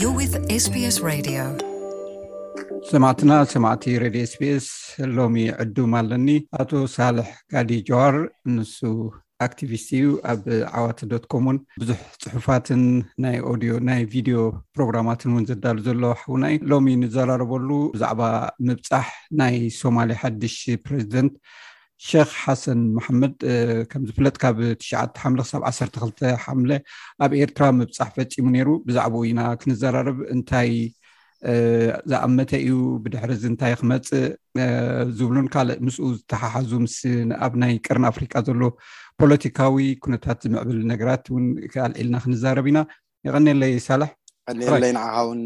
You're with SBS Radio. ሰማዕትና ሰማዕቲ ሬድዮ ስፔስ ሎሚ ዕዱም ኣለኒ ኣቶ ሳልሕ ጋዲ ጀዋር ንሱ ኣክቲቪስት እዩ ኣብ ዓዋት ዶትኮም ን ብዙሕ ፅሑፋትን ናይ ኦድዮ ናይ ቪድዮ ፕሮግራማትን እውን ዘዳሉ ዘሎ ሓውና እዩ ሎሚ ንዘራረበሉ ብዛዕባ ምብፃሕ ናይ ሶማል ሓድሽ ፕረዚደንት ሸክ ሓሰን መሓመድ ከም ዝፍለጥ ካብ ትሽዓተ ሓምለ ክሳብ ዓሰርተ ክልተ ሓምለ ኣብ ኤርትራ ምብፃሕ ፈፂሙ ነይሩ ብዛዕባኡ ኢና ክንዘራረብ እንታይ ዝኣመተ እዩ ብድሕሪ እዚ እንታይ ክመፅእ ዝብሉን ካልእ ምስኡ ዝተሓሓዙ ምስ ኣብ ናይ ቀርኒ ኣፍሪቃ ዘሎ ፖለቲካዊ ኩነታት ዝምዕብል ነገራት እውን ኣልዒልና ክንዛረብ ኢና የቀኒለይ ሳላሕ ቀኒለይ ንዓኻ እውን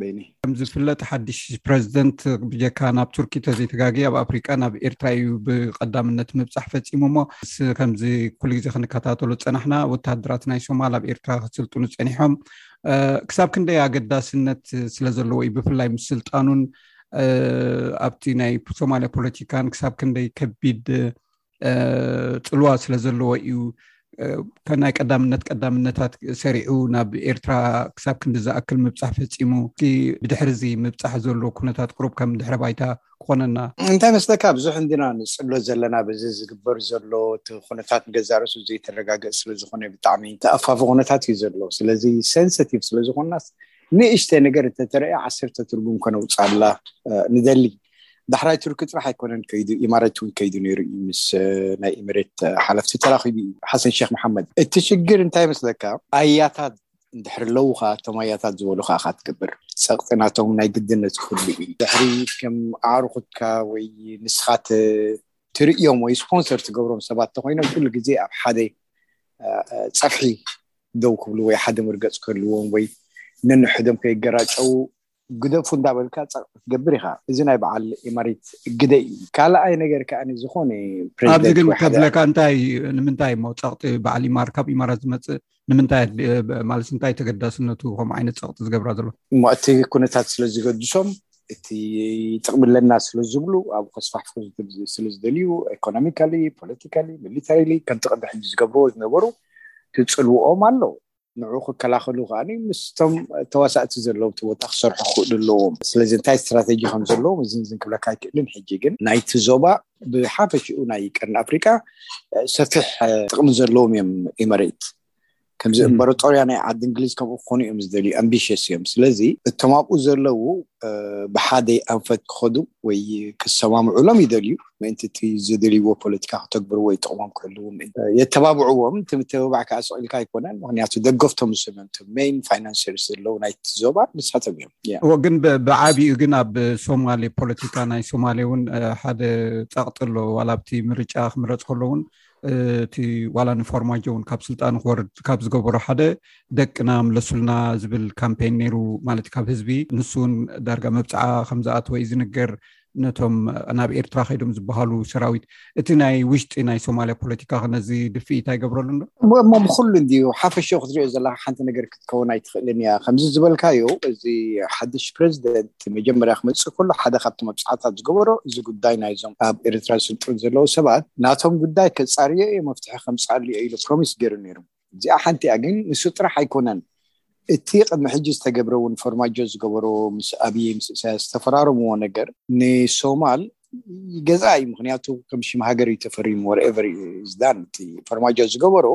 በይኒ ከምዝፍለጥ ሓድሽ ፕረዚደንት ብጀካ ናብ ቱርኪ ተዘይተጋጊ ኣብ ኣፍሪቃ ናብ ኤርትራ እዩ ብቀዳምነት ምብፃሕ ፈፂሙ እሞ ስ ከምዚ ኩሉ ግዜ ክንከታተሉ ፀናሕና ወተሃደራት ናይ ሶማል ኣብ ኤርትራ ክስልጥኑ ፀኒሖም ክሳብ ክንደይ ኣገዳስነት ስለ ዘለዎ እዩ ብፍላይ ምስ ስልጣኑን ኣብቲ ናይ ሶማልያ ፖለቲካን ክሳብ ክንደይ ከቢድ ፅልዋ ስለ ዘለዎ እዩ ከናይ ቀዳምነት ቀዳምነታት ሰሪዑ ናብ ኤርትራ ክሳብ ክንዲ ዝኣክል ምብፃሕ ፈፂሙ እ ብድሕሪ ዚ ምብፃሕ ዘሎ ኩነታት ቅሩብ ከም ድሕረ ባይታ ክኾነና እንታይ መስለካ ብዙሕ እንዲና ንፅሎ ዘለና በዚ ዝግበር ዘሎ እቲ ኩነታት ገዛ ርእሱ ዘይተረጋገፅ ስለዝኾነ ብጣዕሚ ተኣፋፊ ኩነታት እዩ ዘሎ ስለዚ ሰንሰቲቭ ስለዝኮናስ ንእሽተ ነገር እተተረእየ ዓሰርተ ትርጉም ከነውፃላ ንደሊ ዳሕራይ ቱርኪ ጥራሕ ኣይኮነን ከይዱ ኢማሬት እውን ከይዱ ነይሩ እዩ ምስ ናይ ኢመሬት ሓለፍቲ ተራኪቡ እዩ ሓሰን ሸክ መሓመድ እቲ ሽግር እንታይ መስለካ ኣያታት ድሕሪ ኣለዉካ እቶም ኣያታት ዝበሉ ከዓ ካ ትገብር ፀቕጢ ናቶም ናይ ግድነት ክህሉ እዩ ድሕሪ ከም ኣዕርኩትካ ወይ ንስካ ትርእዮም ወይ ስፖንሰር ትገብሮም ሰባት ተኮይኖም ኩሉ ግዜ ኣብ ሓደ ፀፍሒ ደው ክብሉ ወይ ሓደ መርገፅ ክህልዎም ወይ ነንሕዶም ከይገራጨው ግደፉ እንዳበልካ ጸቅ ክትገብር ኢካ እዚ ናይ በዓል ኤማሪት ግደ እዩ ካለኣይ ነገር ከኣ ዝኮነ ኣብዚ ግን ከብለካ እንታይ ንምንታይ እሞ ጸቅጢ በዓል ኢማር ካብ ኢማራት ዝመጽእ ንምንታይ ማለት እንታይ ተገዳስነቱ ከምኡ ዓይነት ጸቅጢ ዝገብራ ዘሎ እሞ እቲ ኩነታት ስለ ዝገድሶም እቲ ጥቕሚ ኣለና ስለ ዝብሉ ኣብ ከስፋሕፍሑ ስለ ዝደልዩ ኢኮኖሚካሊ ፖለቲካሊ ሚሊታሪሊ ከምቲ ቅድሚ ሕጂ ዝገብርዎ ዝነበሩ ትፅልውኦም ኣሎ ንዑ ክከላኸሉ ከኣ ምስቶም ተዋሳእቲ ዘለዉ እቲ ቦታ ክሰርሑ ክኽእሉ ኣለዎም ስለዚ እንታይ ስትራተጂ ከም ዘለዎም እዝን እዝን ክብለካ ኣይክእልን ሕጂ ግን ናይቲ ዞባ ብሓፈሽኡ ናይ ቀርኒ ኣፍሪቃ ሰፊሕ ጥቕሚ ዘለዎም እዮም ኢመሬት ከምዚ እምበረጦርያ ናይ ዓዲ እንግሊዝ ከምኡ ክኾኑ እዮም ዝደልዩ ኣምቢሽስ እዮም ስለዚ እቶም ኣብኡ ዘለዉ ብሓደ ኣንፈት ክኸዱ ወይ ክሰማምዑሎም ይደልዩ ምእንቲ እቲ ዝድልይዎ ፖለቲካ ክተግብርዎ ይጠቕሞም ክህልው የተባብዕዎም እቲ ምተባባዕ ከዓ ስቕኢልካ ኣይኮነን ምክንያቱ ደገፍቶም ዝሰመንቱ ሜይን ፋይናንሰርስ ዘለዉ ናይቲ ዞባ ንሳቶም እዮም ግን ብዓብኡ ግን ኣብ ሶማሌ ፖለቲካ ናይ ሶማሌ እውን ሓደ ፀቕጢ ኣሎ ዋላ ኣብቲ ምርጫ ክምረፅ ከሎ እውን እቲ ዋላ ንፎርማጆ እውን ካብ ስልጣን ክወርድ ካብ ዝገበሩ ሓደ ደቅና ምለሱልና ዝብል ካምፔን ነይሩ ማለት ካብ ህዝቢ ንሱ እውን ዳርጋ መብፅዓ ከምዝኣተወ እዩ ዝንገር ነቶም ናብ ኤርትራ ከይዶም ዝበሃሉ ሰራዊት እቲ ናይ ውሽጢ ናይ ሶማልያ ፖለቲካ ክነዚ ድፍኢት ኣይገብረሉ ዶ እሞ ብኩሉ እንድዩ ሓፈሽ ክትሪኦ ዘለካ ሓንቲ ነገር ክትከውን ኣይትኽእልን እያ ከምዚ ዝበልካዮ እዚ ሓድሽ ፕረዚደንት መጀመርያ ክመፅእ ከሎ ሓደ ካብቲ መብፅዓታት ዝገበሮ እዚ ጉዳይ ናይዞም ኣብ ኤርትራ ዝስልጥኑ ዘለዉ ሰባት ናቶም ጉዳይ ከፃርዮ እየ መፍትሒ ከምፅኣሉ እየ ኢሉ ፕሮሚስ ገይሩ ነይሩ እዚኣ ሓንቲ እያ ግን ንሱ ጥራሕ ኣይኮነን እቲ ቅድሚ ሕጂ ዝተገብረ እውን ፎርማጆ ዝገበሮ ምስ ኣብይ ምስ እሳያስ ዝተፈራረምዎ ነገር ንሶማል ይገዝኣ እዩ ምክንያቱ ከም ሽም ሃገር እዩ ተፈሪሙ ወርኤቨር ዝዳን እቲ ፎርማጆ ዝገበሮ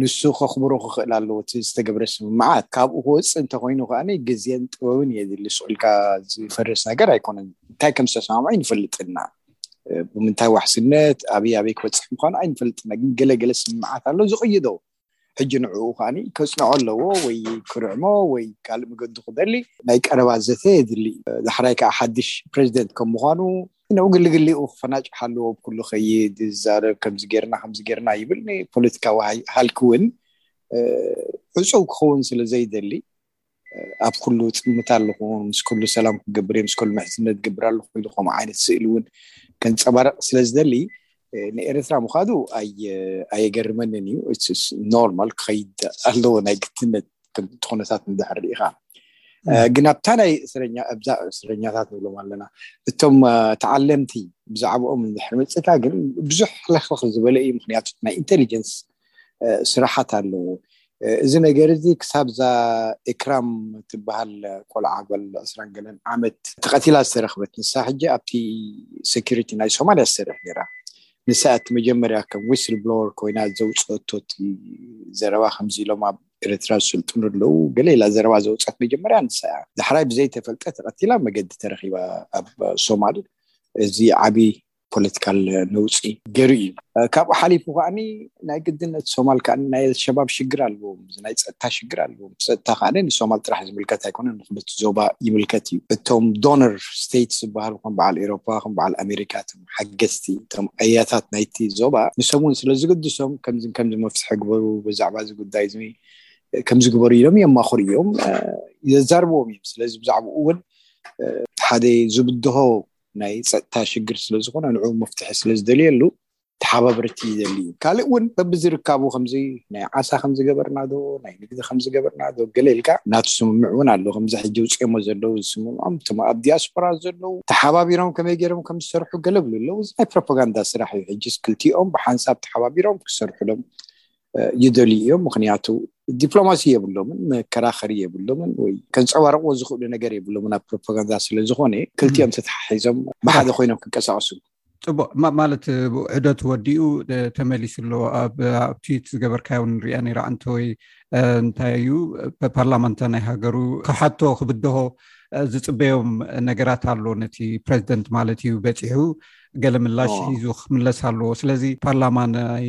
ንሱ ከኽብሮ ክኽእል ኣለዎ እቲ ዝተገብረ ስምምዓት ካብኡ ክወፅእ እንተኮይኑ ከዓ ግዜን ጥበብን እየ ዝልስቁልካ ዝፈርስ ነገር ኣይኮነን እንታይ ከም ዝተሰማምዑ ይንፈልጥ እና ብምንታይ ዋሕስነት ኣበይ ኣበይ ክበፅሕ ምዃኑ ኣይንፈልጥና ግን ገለ ገለ ስምምዓት ኣሎ ዝቕይዶ ሕጂ ንዕኡ ከዓኒ ከፅንዖ ኣለዎ ወይ ክርዕሞ ወይ ካልእ መገዱ ክደሊ ናይ ቀረባ ዘተ የድሊ ዳሕራይ ከዓ ሓድሽ ፕሬዚደንት ከም ምዃኑ ንኡ ግልግሊኡ ክፈናጭሕ ኣለዎ ብኩሉ ከይድ ዝዛረብ ከምዚ ጌርና ከምዚ ጌርና ይብል ንፖለቲካዊ ሃልኪ እውን ዕፁው ክኸውን ስለ ዘይደሊ ኣብ ኩሉ ፅምት ኣለኹ ምስ ኩሉ ሰላም ክገብር ምስ ኩሉ ምሕዝነት ገብር ኣለኹ ኢሉ ከምኡ ዓይነት ስእሊ እውን ከንፀባርቕ ስለ ዝደሊ ንኤርትራ ምዃዱ ኣየገርመንን እዩ ኖርማል ክኸይድ ኣለዎ ናይ ግትነት ከምቲ ኩነታት ንድሕር ርኢኻ ግን ኣብታ ናይ እስረኛ ኣብዛ እስረኛታት ንብሎም ኣለና እቶም ተዓለምቲ ብዛዕባኦም ንድሕር መፅእካ ግን ብዙሕ ሕልኽልኽ ዝበለ እዩ ምክንያቱ ናይ ኢንቴሊጀንስ ስራሓት ኣለዉ እዚ ነገር እዚ ክሳብ እዛ ኢክራም ትበሃል ቆልዓ ጓል ዕስራን ገለን ዓመት ተቐቲላ ዝተረኽበት ንሳ ሕጂ ኣብቲ ሴኪሪቲ ናይ ሶማልያ ዝሰርሕ ነይራ ንሳ እቲ መጀመርያ ከም ዊስል ብሎወር ኮይና ዘውፅኦቶ እቲ ዘረባ ከምዚ ኢሎም ኣብ ኤርትራ ዝስልጥኑ ኣለዉ ገለ ኢላ ዘረባ ዘውፅት መጀመርያ ንሳ እያ ዳሕራይ ብዘይተፈልጠ ተቐቲላ መገዲ ተረኺባ ኣብ ሶማል እዚ ዓብዪ ፖለቲካል ነውፂ ገይሩ እዩ። ካብኡ ሓሊፉ ከዓ ናይ ግድን እቲ ሶማል ከዓ ናይ ኣልሸባብ ሽግር ኣለዎም፣ እዚ ናይ ፀጥታ ሽግር ኣለዎም። ፀጥታ ከዓ ንሶማል ጥራሕ ዝምልከት ኣይኮነን፣ ንኹሉቲ ዞባ ይምልከት እዩ። እቶም ዶነር ስተይትስ ዝበሃሉ ከም በዓል ኤሮፓ፣ ከም በዓል ኣሜሪካ፣ እቶም ሓገዝቲ፣ እቶም ኣያታት ናይቲ ዞባ ንሶም እውን ስለዝግድሶም ከምዝን ከምዝን መፍትሒ ግበሩ፣ ብዛዕባ እዚ ጉዳይ እዚ ከምዚ ግበሩ ኢሎም የማኽሩ እዮም፣ የዛርብዎም እዮም። ስለዚ ብዛዕባኡ እውን ሓደ ዝብድሆ ናይ ፀጥታ ሽግር ስለዝኾነ ንዕኡ መፍትሒ ስለዝደልየሉ ተሓባበርቲ ይደሊ እዩ ካልእ እውን በብዝርካቡ ከምዚ ናይ ዓሳ ከምዝገበርና ዶ ናይ ንግዲ ከምዝገበርና ዶ ገለ ኢልካ ናቱ ስምምዕ እውን ኣሎ ከምዚ ሕጂ ውፅኦሞ ዘለዉ ዝስምምዖም እቶም ኣብ ዲያስፖራ ዘለዉ ተሓባቢሮም ከመይ ገይሮም ከምዝሰርሑ ገለ ብሉ ኣለዉ እዚ ናይ ፕሮፓጋንዳ ስራሕ እዩ ሕጂስ ክልቲኦም ብሓንሳብ ተሓባቢሮም ክሰርሑሎም ይደልዩ እዮም ምክንያቱ ዲፕሎማሲ የብሎምን መከራኸሪ የብሎምን ወይ ከንፀባርቅዎ ዝኽእሉ ነገር የብሎምን ኣብ ፕሮፓጋንዳ ስለዝኾነ ክልቲኦም ተተሓሒዞም ብሓደ ኮይኖም ክንቀሳቀሱ ፅቡቅ ማለት ዕደት ወዲኡ ተመሊሱ ኣሎ ኣብ ትዊት ዝገበርካዮ ንሪኣ ነራ ዓንተ ወይ እንታይ እዩ ፓርላማንታ ናይ ሃገሩ ክሓቶ ክብድሆ ዝፅበዮም ነገራት ኣሎ ነቲ ፕረዚደንት ማለት እዩ በፂሑ ገለ ምላሽ ሒዙ ክምለስ ኣለዎ ስለዚ ፓርላማ ናይ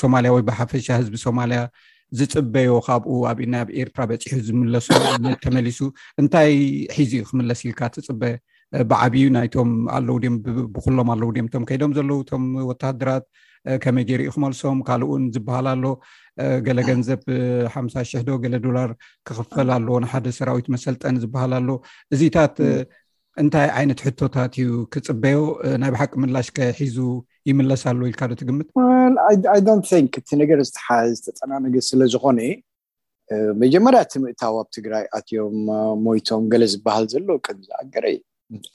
ሶማልያ ወይ ብሓፈሻ ህዝቢ ሶማልያ ዝፅበዮ ካብኡ ኣብ ናይ ኣብ ኤርትራ በፂሑ ዝምለሱ ተመሊሱ እንታይ ሒዙ እዩ ክምለስ ኢልካ ትፅበ ብዓብዩ ናይቶም ኣለው ድም ብኩሎም ኣለው ድም እቶም ከይዶም ዘለው እቶም ወተሃደራት ከመይ ገይሩ ዩ ክመልሶም ካልእውን ዝበሃል ኣሎ ገለ ገንዘብ ሓምሳ ሽሕ ዶ ገለ ዶላር ክኽፈል ኣለዎ ንሓደ ሰራዊት መሰልጠኒ ዝበሃል ኣሎ እዚታት እንታይ ዓይነት ሕቶታት እዩ ክፅበዮ ናይ ብሓቂ ምላሽ ከሒዙ ይምለስ ኣሎ ኢልካ ዶ ትግምት እቲ ነገር ዝተፀናነገ ስለዝኮነ መጀመርያ እቲ ምእታው ኣብ ትግራይ ኣትዮም ሞይቶም ገለ ዝበሃል ዘሎ ቅም ዝኣገረ እዩ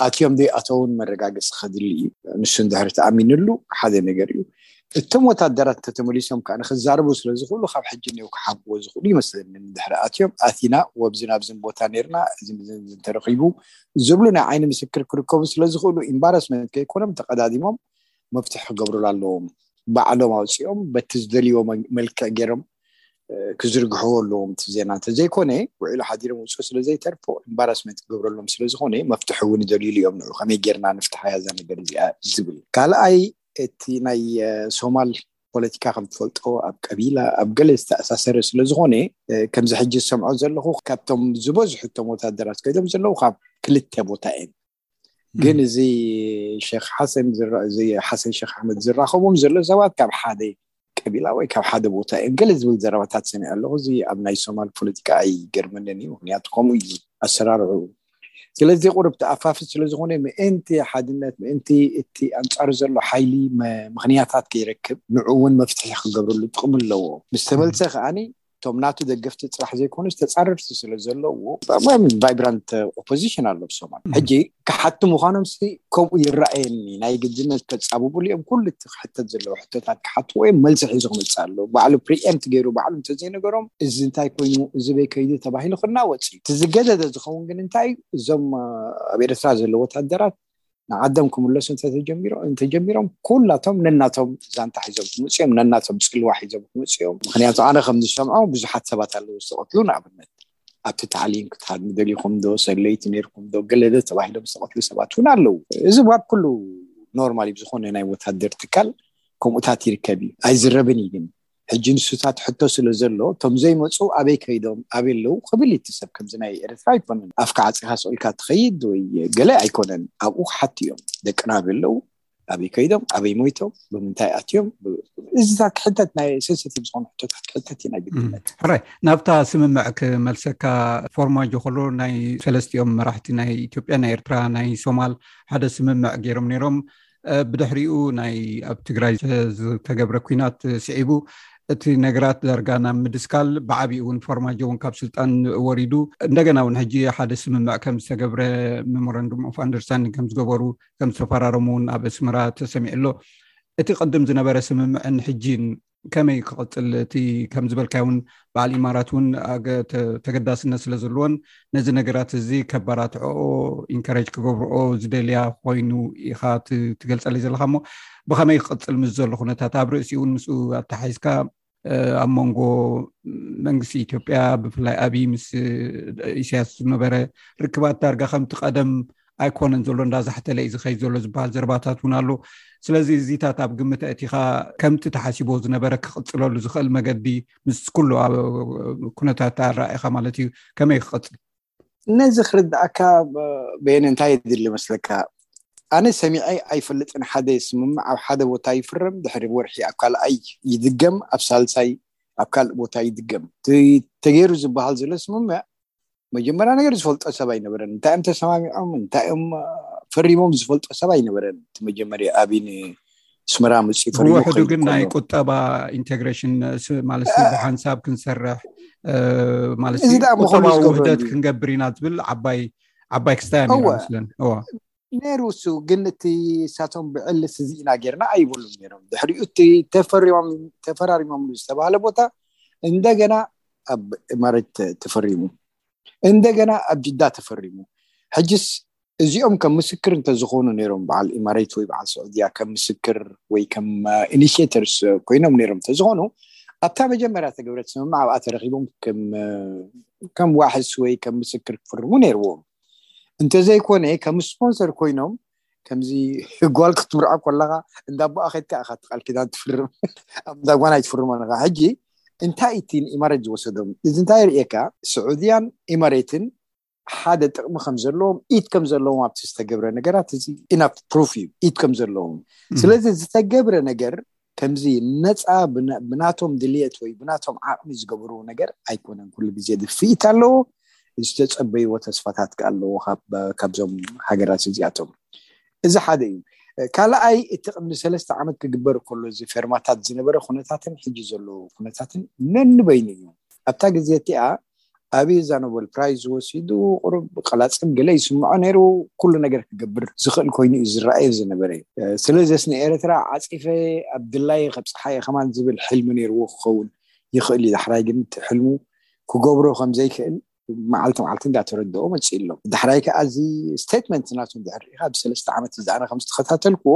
ኣትዮም ዘይኣተውን መረጋገፂ ከድሊ እዩ ንሱ እንድሕር ተኣሚንሉ ሓደ ነገር እዩ እቶም ወታደራት እንተተመሊሶም ከዓ ንክዛረቡ ስለዝኽእሉ ካብ ሕጂ እኒኦ ክሓብእዎ ዝኽእሉ ይመስለኒ ድሕሪ ኣትዮም ኣቲና ወብዚ ናብዝን ቦታ ነርና እዝን እዝን እንተረኺቡ ዝብሉ ናይ ዓይኒ ምስክር ክርከቡ ስለዝኽእሉ ኢምባረስመንት ከይኮኖም ተቀዳዲሞም መፍትሒ ክገብሩሉ ኣለዎም ባዕሎም ኣውፅኦም በቲ ዝደልይዎ መልክዕ ገይሮም ክዝርግሕዎ ኣለዎም እቲ ዜና እንተዘይኮነ ውዒሉ ሓዲሮም ውፅኡ ስለዘይተርፎ ኢምባራስመንት ክገብረሎም ስለዝኾነ መፍትሒ እውን ይደልይሉ እዮም ንዑ ከመይ ጌርና ንፍትሓያ እዛ ነገር እዚኣ ዝብል ካልኣይ እቲ ናይ ሶማል ፖለቲካ ከም ትፈልጦ ኣብ ቀቢላ ኣብ ገለ ዝተኣሳሰረ ስለ ዝኾነ ከምዚ ሕጂ ዝሰምዖ ዘለኹ ካብቶም ዝበዝሑ እቶም ወታደራት ከይዶም ዘለዉ ካብ ክልተ ቦታ እየን ግን እዚ ሸክ ሓሰን ሓሰን ሸክ ኣሕመድ ዝራኸቦም ዘሎ ሰባት ካብ ሓደ ቀቢላ ወይ ካብ ሓደ ቦታ እዮም ገለ ዝብል ዘረባታት ሰሚዐ ኣለኹ። እዚ ኣብ ናይ ሶማል ፖለቲካ ኣይገርመንን እዩ፣ ምኽንያቱ ከምኡ እዩ ኣሰራርዕኡ። ስለዚ ቁሩብ ተኣፋፊ ስለዝኾነ ምእንቲ ሓድነት ምእንቲ እቲ ኣንጻሩ ዘሎ ሓይሊ ምኽንያታት ከይረክብ ንዕኡ እውን መፍትሒ ክገብረሉ ጥቕሚ ኣለዎ። ምስ ተመልሰ ከኣ እቶም ናቱ ደገፍቲ ጥራሕ ዘይኮኑ ዝተፃረርቲ ስለ ዘለዎ ቫይብራንት ኦፖዚሽን ኣሎ ብሶማል ሕጂ ክሓቲ ምኳኖም ሲ ከምኡ ይረኣየኒ ናይ ግድነት ከፃብብሉ እዮም ኩሉ እቲ ክሕተት ዘለዎ ሕቶታት ክሓትዎ እዮም መልሲ ሒዙ ክመፅእ ኣሎ ባዕሉ ፕሪኤምት ገይሩ ባዕሉ እንተዘይነገሮም እዚ እንታይ ኮይኑ እዚ በይ ከይዱ ተባሂሉ ክናወፅ እዩ እቲ ዝገደደ ዝኸውን ግን እንታይ እዩ እዞም ኣብ ኤርትራ ዘለዎ ወታደራት ንዓዶም ክምለሱ እንተጀሚሮም ኩላቶም ነናቶም ዛንታ ሒዞም ክምፅ እዮም ነናቶም ፅልዋ ሒዞም ክምፅ እዮም ምክንያቱ ኣነ ከም ዝሰምዖ ብዙሓት ሰባት ኣለዉ ዝተቐትሉ ንኣብነት ኣብቲ ታዕሊም ክትሃድ ንደሊኹም ዶ ሰለይቲ ነርኩም ዶ ገለደ ተባሂሎም ዝተቐትሉ ሰባት እውን ኣለዉ እዚ ዋብ ኩሉ ኖርማል እዩ ዝኾነ ናይ ወታደር ትካል ከምኡታት ይርከብ እዩ ኣይዝረብን እዩ ግን ሕጂ ንሱታት ሕቶ ስለ ዘሎ እቶም ዘይመጹ ኣበይ ከይዶም ኣበይ ኣለዉ ክብል እዩ እቲ ሰብ ከምዚ ናይ ኤረትራ ኣይኮነን ኣፍካ ዓጺኻ ስቅ ኢልካ ትኸይድ ወይ ገለ ኣይኮነን ኣብኡ ክሓቱ እዮም ደቅና ኣበይ ኣለዉ ኣበይ ከይዶም ኣበይ ሞይቶም ብምንታይ ኣትዮም እዚታት ክሕተት ናይ ሰንሰቲቭ ዝኾኑ ሕቶታት ክሕተት እዩ ናይ ግድነት ሕራይ ናብታ ስምምዕ ክመልሰካ ፎርማጆ ከሎ ናይ ሰለስቲኦም መራሕቲ ናይ ኢትዮጵያ ናይ ኤርትራ ናይ ሶማል ሓደ ስምምዕ ገይሮም ነይሮም ብድሕሪኡ ናይ ኣብ ትግራይ ዝተገብረ ኩናት ስዒቡ እቲ ነገራት ዳርጋ ናብ ምድስካል ብዓብኡ እውን ፎርማጆ እውን ካብ ስልጣን ወሪዱ እንደገና እውን ሕጂ ሓደ ስምምዕ ከም ዝተገብረ ሜሞራንዱም ኦፍ ኣንደርስታንዲንግ ከም ዝገበሩ ከም ዝተፈራረሙ እውን ኣብ ኣስመራ ተሰሚዑ ኣሎ እቲ ቅድም ዝነበረ ስምምዕን ሕጂን ከመይ ክቅፅል እቲ ከም ዝበልካይ እውን በዓል ኢማራት እውን ተገዳስነት ስለ ዘለዎን ነዚ ነገራት እዚ ከባራትዖ ኢንካረጅ ክገብርኦ ዝደልያ ኮይኑ ኢካ ትገልፀለይ ዘለካ እሞ ብከመይ ክቅፅል ምስ ዘሎ ኩነታት ኣብ ርእሲ እውን ምስ ኣተሓሒዝካ ኣብ መንጎ መንግስቲ ኢትዮጵያ ብፍላይ ኣብይ ምስ ኢሳያስ ዝነበረ ርክባት ዳርጋ ከምቲ ቀደም ኣይኮነን ዘሎ እንዳዛሕተለ እዩ ዝከይ ዘሎ ዝበሃል ዘረባታት እውን ኣሎ ስለዚ እዚታት ኣብ ግምት ኣእቲካ ከምቲ ተሓሲቦ ዝነበረ ክቅፅለሉ ዝክእል መገዲ ምስ ኩሉ ኣብ ኩነታት ኣረኣኢካ ማለት እዩ ከመይ ክቅፅል ነዚ ክርዳእካ በየነ እንታይ የድሊ መስለካ ኣነ ሰሚዐ ኣይፈልጥን ሓደ ስምምዕ ኣብ ሓደ ቦታ ይፍረም ድሕሪ ወርሒ ኣብ ካልኣይ ይድገም ኣብ ሳልሳይ ኣብ ካልእ ቦታ ይድገም ተገይሩ ዝበሃል ዘሎ ስምምዕ መጀመርያ ነገር ዝፈልጦ ሰብ ኣይነበረን እንታይ እዮም ተሰማሚዖም እንታይ እዮም ፈሪሞም ዝፈልጦ ሰብ ኣይነበረን እቲ መጀመርያ ኣብይ ንስመራ መፅኡ ፈሪሙውሕዱ ግን ናይ ቁጠባ ኢንቴግሬሽን ማለት ብሓንሳብ ክንሰርሕ ማለት ቁጠባዊ ውህደት ክንገብር ኢና ዝብል ዓባይ ዓባይ ክስታይ ኣ ስለን ነይሩ እሱ ግን እቲ እሳቶም ብዕሊ ስዚእና ጌርና ኣይበሉም ነይሮም ድሕሪኡ እቲ ተፈራሪሞምሉ ዝተባሃለ ቦታ እንደገና ኣብ እማረት ተፈሪሙ እንደገና ኣብ ጅዳ ተፈሪሙ ሕጅስ እዚኦም ከም ምስክር እንተዝኾኑ ነይሮም በዓል ኢማሬት ወይ በዓል ስዑድያ ከም ምስክር ወይ ከም ኢኒሽተርስ ኮይኖም ነይሮም እንተዝኾኑ ኣብታ መጀመርያ ተገብረት ስምምዕ ኣብኣ ተረኪቦም ከም ዋሕስ ወይ ከም ምስክር ክፍርሙ ነይርዎም እንተዘይኮነ ከም ስፖንሰር ኮይኖም ከምዚ ጓል ክትምርዖ ኮለካ እንዳቦኣ ከድካ ኢካ ቃል ኪዳን ትፍርም ኣብ እንዳጓና ኣይትፍርሞ ኢካ ሕጂ እንታይ እቲ ንኢማሬት ዝወሰዶም እዚ እንታይ የርእየካ ስዑድያን ኢማሬትን ሓደ ጥቕሚ ከም ዘለዎም ኢድ ከም ዘለዎም ኣብቲ ዝተገብረ ነገራት እዚ ኢና ፕሩፍ እዩ ኢድ ከም ዘለዎም ስለዚ ዝተገብረ ነገር ከምዚ ነጻ ብናቶም ድልየት ወይ ብናቶም ዓቕሚ ዝገበርዎ ነገር ኣይኮነን። ኩሉ ግዜ ድፍኢት ኣለዎ፣ ዝተጸበይዎ ተስፋታት ከኣ ኣለዎ ካብዞም ሃገራት እዚኣቶም። እዚ ሓደ እዩ። ካልኣይ እቲ ቅድሚ ሰለስተ ዓመት ክግበር ከሎ እዚ ፌርማታት ዝነበረ ኩነታትን ሕጂ ዘሎ ኩነታትን ነንበይኑ እዩ። ኣብታ ግዜ እቲኣ ኣብይ እዛ ኖበል ፕራይዝ ወሲዱ ቁሩብ ብቀላጽም ገለ ይስምዖ ነይሩ ኩሉ ነገር ክገብር ዝኽእል ኮይኑ እዩ ዝረኣዮ ዝነበረ ስለዘስ ንኤረትራ ዓጺፈ ኣብ ድላየ ከብጽሓየ ከማን ዝብል ሕልሚ ነይርዎ ክኸውን ይኽእል እዩ ዳሕራይ ግን እቲ ሕልሙ ክገብሮ ከምዘይክእል መዓልቲ መዓልቲ እንዳተረድኦ መጺኡ ኣሎ ዳሕራይ ከኣ እዚ ስቴትመንት ናቱ እንድሕር ርኢኻ ኣብ ሰለስተ ዓመት እዚ ኣነ ከም ዝተኸታተልክዎ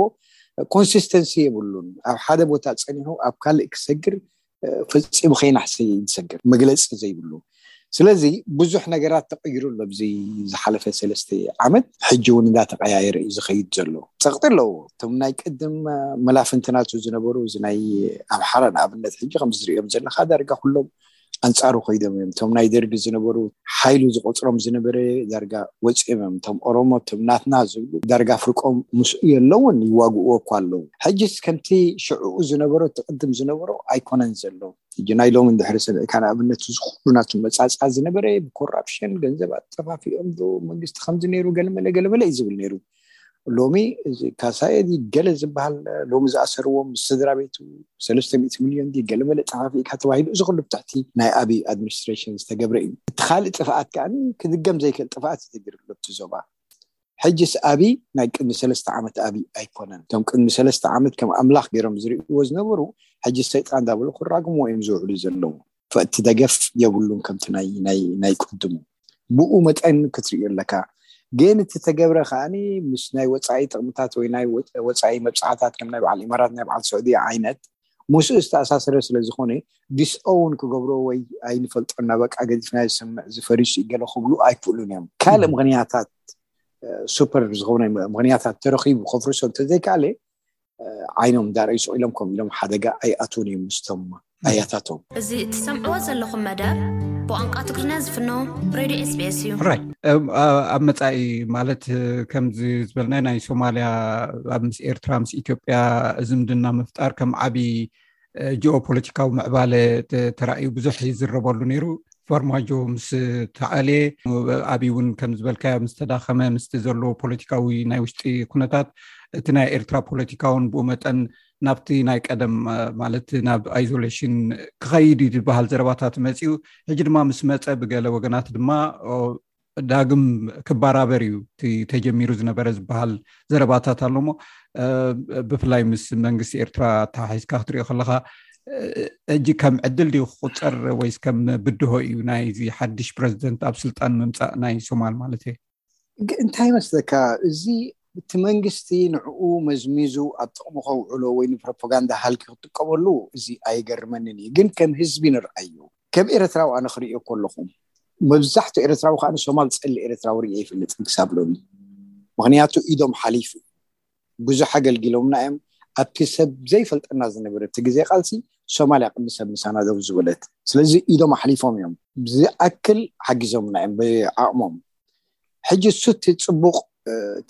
ኮንሲስተንሲ የብሉን ኣብ ሓደ ቦታ ጸኒሑ ኣብ ካልእ ክሰግር ፈፂሙ ከይናሕሰየ እዩ ዝሰግር መግለፂ ዘይብሉ ስለዚ ብዙሕ ነገራት ተቐይሩ ኣሎ ኣብዚ ዝሓለፈ ሰለስተ ዓመት ሕጂ እውን እንዳተቐያየረ እዩ ዝኸይድ ዘሎ ፀቕጢ ኣለዎ እቶም ናይ ቅድም መላፍንቲ ናቱ ዝነበሩ እዚ ናይ ኣምሓራ ንኣብነት ሕጂ ከም ዝርእዮም ዘለኻ ዳርጋ ኩሎም ኣንፃሩ ኮይዶም እዮም እቶም ናይ ደርጊ ዝነበሩ ሓይሉ ዝቆጽሮም ዝነበረ ዳርጋ ወጺኦም እዮም እቶም ኦሮሞ እቶም ናትና ዝብሉ ዳርጋ ፍርቆም ምስኡ የለውን ይዋግእዎ እኳ ኣለዉ ሕጅስ ከምቲ ሽዑኡ ዝነበሮ እቲ ቅድም ዝነበሮ ኣይኮነን ዘሎ ሕጂ ናይ ሎሚ እንድሕሪ ሰሚዕካ ንኣብነት እዚ ኩሉ ናቱ መጻጻ ዝነበረ ብኮራፕሽን ገንዘብ ኣጠፋፊኦም ዶ መንግስቲ ከምዚ ነይሩ ገለመለ ገለመለ እዩ ዝብል ነይሩ ሎሚ እዚ ካሳኤ እዚ ገለ ዝበሃል ሎሚ ዝኣሰርዎም ምስ ስድራ ቤቱ ሰለስተ ሚእቲ ሚልዮን ድዩ ገለ መለ ጠፋፊእካ ተባሂሉ እዚ ኩሉ ብትሕቲ ናይ ኣብይ ኣድሚኒስትሬሽን ዝተገብረ እዩ። እቲ ካልእ ጥፍኣት ከኣ ክድገም ዘይክእል ጥፍኣት እዩ ተገይርሉ ኣብቲ ዞባ። ሕጅስ ኣብይ ናይ ቅድሚ ሰለስተ ዓመት ኣብይ ኣይኮነን። እቶም ቅድሚ ሰለስተ ዓመት ከም ኣምላኽ ገይሮም ዝርእይዎ ዝነበሩ ሕጂ ሰይጣን እንዳበሉ ክራግምዎ እዮም ዝውዕሉ ዘለዉ። ፈእቲ ደገፍ የብሉን ከምቲ ናይ ቅድሙ ብኡ መጠን ክትርእዮ ኣለካ ግን እቲ ተገብረ ከኣ ምስ ናይ ወፃኢ ጥቕምታት ወይ ናይ ወፃኢ መብፅዓታት ከም ናይ በዓል ኢማራት ናይ በዓል ስዑድያ ዓይነት ምስኡ ዝተኣሳሰረ ስለ ዝኾነ ዲስኦውን ክገብሮ ወይ ኣይንፈልጦ እናበቃ ገዲፍና ዝስምዕ ዝፈሪሱ እዩ ገለ ክብሉ ኣይክእሉን እዮም ካልእ ምክንያታት ሱፐር ዝኾነ ምክንያታት ተረኺቡ ከፍርሶ እንተዘይከኣለ ዓይኖም ዳርዕይ ሱቕ ኢሎም ከምኡ ኢሎም ሓደጋ ኣይኣትዉን እዮም ምስቶም ኣያታቶም። እዚ እትሰምዕዎ ዘለኹም መደብ ብቋንቋ ትግርኛ ዝፍኖ ሬድዮ ኤስቢኤስ እዩ። ኣብ መፃኢ ማለት ከምዚ ዝበልና ናይ ሶማልያ ምስ ኤርትራ ምስ ኢትዮጵያ ዝምድና ምፍጣር ከም ዓብይ ጂኦፖለቲካዊ ምዕባለ ተራእዩ ብዙሕ ይዝረበሉ ነይሩ ፎርማጆ ምስ ተኣልየ ኣብይ እውን ከም ዝበልካዮ ምስ ተዳኸመ ምስቲ ዘለዎ ፖለቲካዊ ናይ ውሽጢ ኩነታት እቲ ናይ ኤርትራ ፖለቲካ እውን ብኡ መጠን ናብቲ ናይ ቀደም ማለት ናብ ኣይዞሌሽን ክኸይድ እዩ ዝበሃል ዘረባታት መፅኡ ሕጂ ድማ ምስ መፀ ብገለ ወገናት ድማ ዳግም ክባራበር እዩ እቲ ተጀሚሩ ዝነበረ ዝበሃል ዘረባታት ኣሎ ሞ ብፍላይ ምስ መንግስቲ ኤርትራ ተሓሒዝካ ክትሪኦ ከለካ እጂ ከም ዕድል ድዩ ክቁፀር ወይስ ከም ብድሆ እዩ ናይዚ ሓድሽ ፕረዚደንት ኣብ ስልጣን ምምፃእ ናይ ሶማል ማለት እየ እንታይ መስለካ እዚ እቲ መንግስቲ ንዕኡ መዝሚዙ ኣብ ጥቕሚ ከውዕሎ ወይ ንፕሮፓጋንዳ ሃልኪ ክጥቀመሉ እዚ ኣይገርመንን እዩ ግን ከም ህዝቢ ንርኣዩ ከም ኤረትራዊ ኣነ ክርእዮ ከለኹ መብዛሕትኡ ኤረትራዊ ከኣ ሶማል ዝጸልእ ኤረትራዊ ርእየ ኣይፈልጥን ክሳብ ሎሚ ምኽንያቱ ኢዶም ሓሊፉ ብዙሕ ኣገልጊሎምና እዮም ኣብቲ ሰብ ዘይፈልጠና ዝነበረ እቲ ግዜ ቃልሲ ሶማልያ ቅድሚ ሰብ ምሳና ደው ዝበለት ስለዚ ኢዶም ኣሕሊፎም እዮም ብዝኣክል ሓጊዞምና እዮም ብዓቕሞም ሕጂ እሱ እቲ ፅቡቕ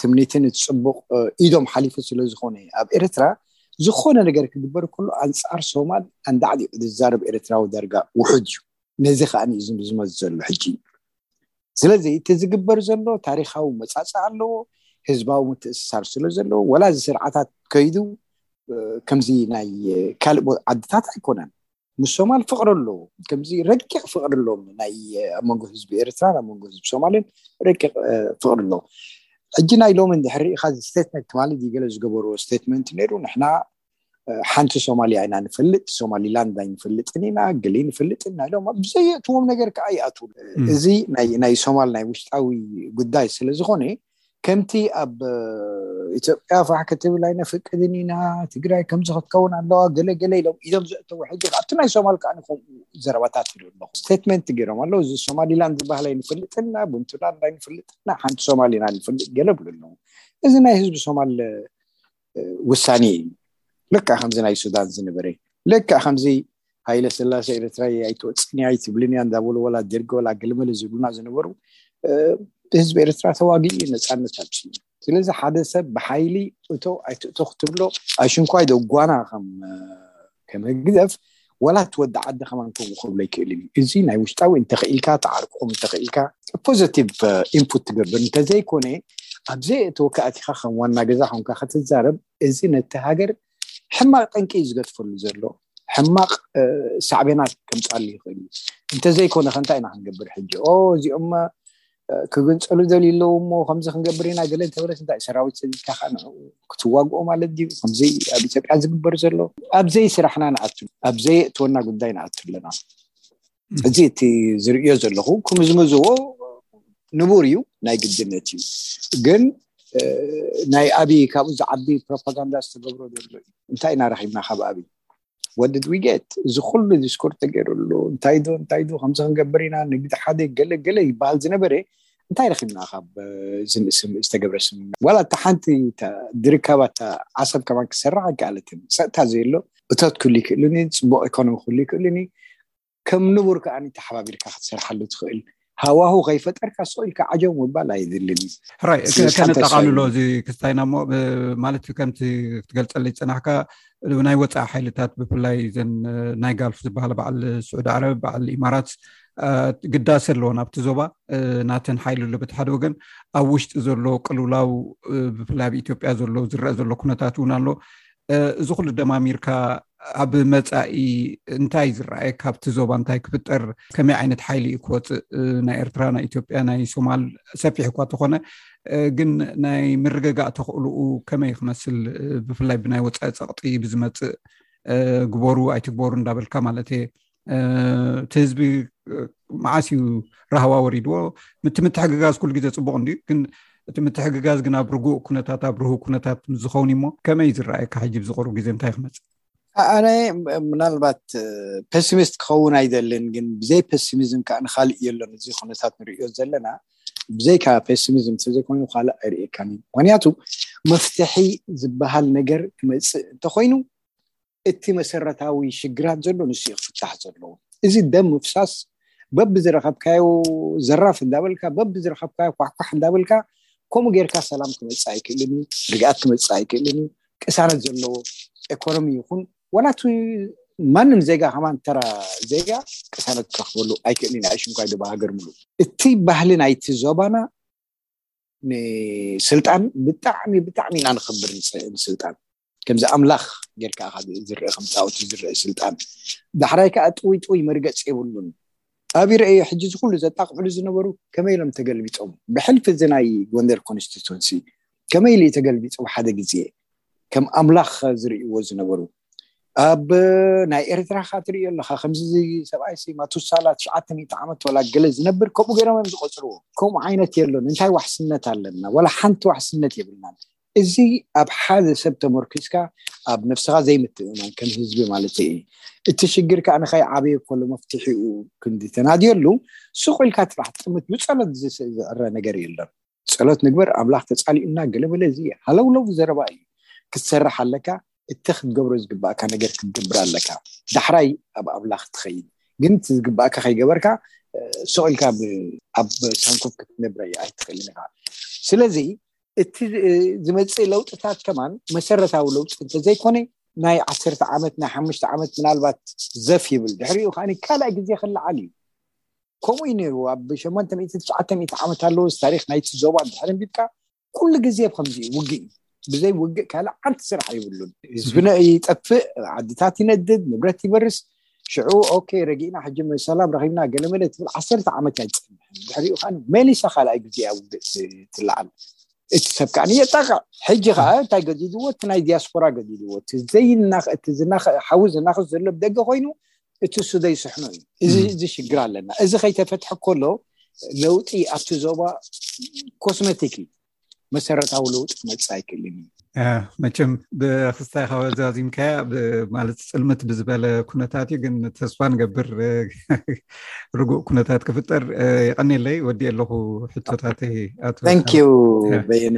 ትምኒትን እቲ ፅቡቕ ኢዶም ሓሊፉ ስለ ዝኾነ ኣብ ኤርትራ ዝኾነ ነገር ክግበር ከሎ ኣንፃር ሶማል ኣንዳዕዲ ዝዛረብ ኤርትራዊ ዳርጋ ውሑድ እዩ ነዚ ከዓ እዩ ዝምዝመዝ ዘሎ ሕጂ ስለዚ እቲ ዝግበር ዘሎ ታሪካዊ መፃፅእ ኣለዎ ህዝባዊ ምትእስሳር ስለ ዘለዎ ወላ እዚ ስርዓታት ከይዱ ከምዚ ናይ ካልእ ዓድታት ኣይኮነን ምስ ሶማል ፍቅሪ ኣለዎ ከምዚ ረቂቅ ፍቅሪ ኣለዎም ናይ ኣብ መንጎ ህዝቢ ኤርትራን ኣብ መንጎ ህዝቢ ሶማልን ረቂቅ ፍቅሪ ኣለዎ ሕጂ ናይ ሎሚ እንድሕር ሪኢካ ስቴትመንት ትማሊ ገለ ዝገበርዎ ስቴትመንት ነይሩ ንሕና ሓንቲ ሶማልያ ኢና ንፈልጥ ሶማሊላንድ ኣይንፈልጥን ኢና ገለ ንፈልጥን ናይ ሎም ብዘየእትዎም ነገር ከዓ ይኣትው እዚ ናይ ሶማል ናይ ውሽጣዊ ጉዳይ ስለዝኮነ ከምቲ ኣብ ኢትዮጵያ ፋሕ ክትብል ኣይነፍቅድን ኢና ትግራይ ከምዚ ክትከውን ኣለዋ ገለ ገለ ኢሎም እዮም ዘእተው ሕጂ ኣብቲ ናይ ሶማል ከዓ ንከምኡ ዘረባታት ይርኢ ኣለኹ ስቴትመንት ገይሮም ኣለዉ እዚ ሶማሊላንድ ዝበሃል ኣይንፈልጥና ቡንቱላንድ ኣይንፈልጥና ሓንቲ ሶማሊና ንፈልጥ ገለ ብሉ ኣለዉ እዚ ናይ ህዝቢ ሶማል ውሳኔ እዩ ልካ ከምዚ ናይ ሱዳን ዝነበረ ልካ ከምዚ ሃይለ ስላሴ ኤርትራ ኣይትወፅን እያ ኣይትብልን እያ እንዳበሉ ወላ ደርጊ ወላ ገልመለ ዝብሉና ዝነበሩ ህዝቢ ኤርትራ ተዋጊኡ እዩ ነፃነት ኣልፅዩ ስለዚ ሓደ ሰብ ብሓይሊ እቶ ኣይትእቶ ክትብሎ ኣሽንኳይ ዶ ጓና ከም ከመግዘፍ ወላ እቲ ወዲ ዓዲ ከማን ከምኡ ክብሎ ኣይክእልን እዩ እዚ ናይ ውሽጣዊ እንተኽኢልካ ተዓርቅኹም እንተኽኢልካ ፖዘቲቭ ኢንፑት ትገብር እንተዘይኮነ ኣብዘይ እቲ ወካእቲኻ ከም ዋና ገዛ ኮንካ ክትዛረብ እዚ ነቲ ሃገር ሕማቅ ጠንቂ እዩ ዝገጥፈሉ ዘሎ ሕማቅ ሳዕቤናት ከምፃሉ ይኽእል እዩ እንተዘይኮነ ከንታይ ኢና ክንገብር ሕጂ ኦ እዚኦም ክግንፀሉ ዘልዩ ኣለዉ እሞ ከምዚ ክንገብር ኢና ገለ እንተበለስ እንታይ ሰራዊት ሰዲድካ ከዓ ንዕኡ ክትዋግኦ ማለት ድዩ ከምዚ ኣብ ኢትዮጵያ ዝግበር ዘሎ ኣብዘይ ስራሕና ንኣቱ ኣብዘይ የእትወና ጉዳይ ንኣቱ ኣለና እዚ እቲ ዝርእዮ ዘለኹ ክምዝምዝዎ ንቡር እዩ ናይ ግድነት እዩ ግን ናይ ኣብዪ ካብኡ ዝዓቢ ፕሮፓጋንዳ ዝተገብሮ ዘሎ እዩ እንታይ ኢና ረኪብና ካብ ኣብዪ ወድድ ዊጌት እዚ ኩሉ ዲስኮር ተገይሩሉ እንታይ ዶ እንታይ ዶ ከምዚ ክንገብር ኢና ንግዲ ሓደ ገለ ገለ ይበሃል ዝነበረ እንታይ ረኪብና ካብ ዝተገብረ ስምምዕ ዋላ እታ ሓንቲ ድርካባ እታ ዓሰብ ከማን ክሰራሕ ኣይከኣለትን ፀጥታ ዘየሎ እቶት ክህሉ ይክእልኒ ፅቡቅ ኢኮኖሚ ክህሉ ይክእልኒ ከም ንቡር ከኣ ተሓባቢርካ ክትሰርሓሉ ትኽእል ሃዋሁ ከይፈጠርካ ስቕ ኢልካ ዓጀው ምባል ኣይድልን እዩ ሕራይ ከነጠቓልሎ እዚ ክስታይና እሞ ማለት ከምቲ ክትገልፀለይ ፅናሕካ ናይ ወፃኢ ሓይልታት ብፍላይ ዘን ናይ ጋልፍ ዝበሃለ በዓል ስዑዲ ዓረብ በዓል ኢማራት ግዳሰ ኣለዎን ኣብቲ ዞባ ናተን ሓይሊ ኣሎ በቲ ሓደ ወገን ኣብ ውሽጢ ዘሎ ቅልውላው ብፍላይ ኣብ ኢትዮጵያ ዘሎ ዝረአ ዘሎ ኩነታት እውን ኣሎ እዚ ኩሉ ደማሚርካ ኣብ መፃኢ እንታይ ዝረኣየ ካብቲ ዞባ እንታይ ክፍጠር ከመይ ዓይነት ሓይሊ እዩ ክወፅእ ናይ ኤርትራ ናይ ኢትዮጵያ ናይ ሶማል ሰፊሕ እኳ ተኾነ ግን ናይ ምርግጋእ ተኽእልኡ ከመይ ክመስል ብፍላይ ብናይ ወፃኢ ፀቕጢ ብዝመፅእ ግበሩ ኣይትግበሩ እንዳበልካ ማለት እየ እቲ ህዝቢ መዓስ እዩ ራህዋ ወሪድዎ ምቲ ምትሕግጋዝ ኩሉ ግዜ ፅቡቅ እንድዩ ግን እቲ ምትሕግጋዝ ግን ኣብ ርጉእ ኩነታት ኣብ ርህ ኩነታት ዝኸውን እዩሞ ከመይ ዝረኣየካ ሕጂ ዝቅርቡ ግዜ እንታይ ክመፅእ ኣነ ምናልባት ፐሲሚስት ክኸውን ኣይደልን ግን ብዘይ ፐሲሚዝም ከዓ ንካልእ የሎን እዚ ኩነታት ንሪዮ ዘለና ብዘይካ ፐሲሚዝም ተዘይኮይኑ ካልእ ኣይርእካን እዩ ምክንያቱ መፍትሒ ዝበሃል ነገር ክመፅእ እንተኮይኑ እቲ መሰረታዊ ሽግራት ዘሎ ንሱ እዩ ክፍታሕ ዘለዎ እዚ ደም ምፍሳስ በብዝረኸብካዮ ዘራፍ እንዳበልካ በብዝረኸብካዮ ኳሕኳሕ እንዳበልካ ከምኡ ጌርካ ሰላም ክመፅእ ኣይክእልን እዩ ርግኣት ክመፅእ ኣይክእልን እዩ ቅሳነት ዘለዎ ኤኮኖሚ ይኹን ዋላቲ ማንም ዜጋ ከማን ተራ ዜጋ ቅሳነት ክረክበሉ ኣይክእልን እዩ ኣይሽንኳይ ዶ ሃገር ምሉ እቲ ባህሊ ናይቲ ዞባና ንስልጣን ብጣዕሚ ብጣዕሚ ኢና ንኽብር ንስልጣን ከምዚ ኣምላኽ ጌርካ ኢኻ ዝርእ ከም ጻውቲ ዝርእ ስልጣን ዳሕራይ ከኣ ጥውይ ጥውይ መርገጽ የብሉን ኣብይ ረእዮ ሕጂ እዚ ኩሉ ዘጣቅዕሉ ዝነበሩ ከመይ ኢሎም ተገልቢጦም ብሕልፊ እዚ ናይ ጎንደር ኮንስቲቱንሲ ከመይ ኢሉ ተገልቢጡ ሓደ ግዜ ከም ኣምላኽ ዝርእይዎ ዝነበሩ ኣብ ናይ ኤርትራ ካ ትርእዮ ኣለካ ከምዚ ሰብኣይ ሲ ማቱሳላ ትሽዓተ ሚእቲ ዓመት ዋላ ገለ ዝነብር ከምኡ ገይሮም እዮም ዝቆፅርዎ ከምኡ ዓይነት የሎን እንታይ ዋሕስነት ኣለና ዋላ ሓንቲ ዋሕስነት የብልናን እዚ ኣብ ሓደ ሰብ ተመርኲስካ ኣብ ነብስኻ ዘይምትእምማን ከም ህዝቢ ማለተይ እየ እቲ ሽግር ከኣ ንኸይዓበየ ከሎ መፍትሒኡ ክንዲ ተናድየሉ ሱቕ ኢልካ ጥራሕ ትጥምት ብጸሎት ዝዕረ ነገር የሎን ጸሎት ንግበር ኣምላኽ ተጻሊኡና ገለ በለ እዚ ሃለውለው ዘረባ እዩ ክትሰርሕ ኣለካ እቲ ክትገብሮ ዝግባእካ ነገር ክትገብር ኣለካ ዳሕራይ ኣብ ኣምላኽ ትኸይድ ግን እቲ ዝግባእካ ከይገበርካ ሱቕ ኢልካ ኣብ ሳንኮፍ ክትነብረ ኣይትኽእልን ኢኻ ስለዚ እቲ ዝመፅእ ለውጥታት ከማን መሰረታዊ ለውጢ እንተዘይኮነ ናይ ዓሰርተ ዓመት ናይ ሓሙሽተ ዓመት ምናልባት ዘፍ ይብል ድሕሪኡ ከዓ ካልእ ግዜ ክለዓል እዩ ከምኡ እዩ ነይሩ ኣብ ሸሞንተ ሚእቲ ትሽዓተ ሚእቲ ዓመት ኣለዎ ታሪክ ናይቲ ዞባ ድሕሪ ቢልካ ኩሉ ግዜ ከምዚ እዩ ውግእ እዩ ብዘይ ውግእ ካልእ ዓንቲ ስራሕ ይብሉን ህዝብና ይጠፍእ ዓድታት ይነድድ ንብረት ይበርስ ሽዑ ኦኬ ረጊእና ሕጂ ሰላም ረኪብና ገለመለ ትብል ዓሰርተ ዓመት ኣይፅንሕን ድሕሪኡ ከዓ መሊሳ ካልኣይ ግዜ ኣብ ትለዓል እቲ ሰብ ከዓ የጣቅዕ ሕጂ ከዓ እንታይ ገዲድዎ እቲ ናይ ዲያስፖራ ገዲድዎ እቲ ዘይናኽ እቲ ዝናኽ ሓዊ ዝናኽስ ዘሎ ብደገ ኮይኑ እቲ እሱ ዘይስሕኖ እዩ እዚ እዚ ሽግር ኣለና እዚ ከይተፈትሐ ከሎ ለውጢ ኣብቲ ዞባ ኮስመቲክ እዩ መሰረታዊ ለውጢ ክመፅእ ኣይክእልን እዩ መቸም ብክስታይ ካብ ኣዛዚምካያ ማለት ፅልምት ብዝበለ ኩነታት እዩ ግን ተስፋ ንገብር ርጉእ ኩነታት ክፍጠር ይቀኒለይ ወዲእ ኣለኩ ሕቶታተይ ኣቶ በየነ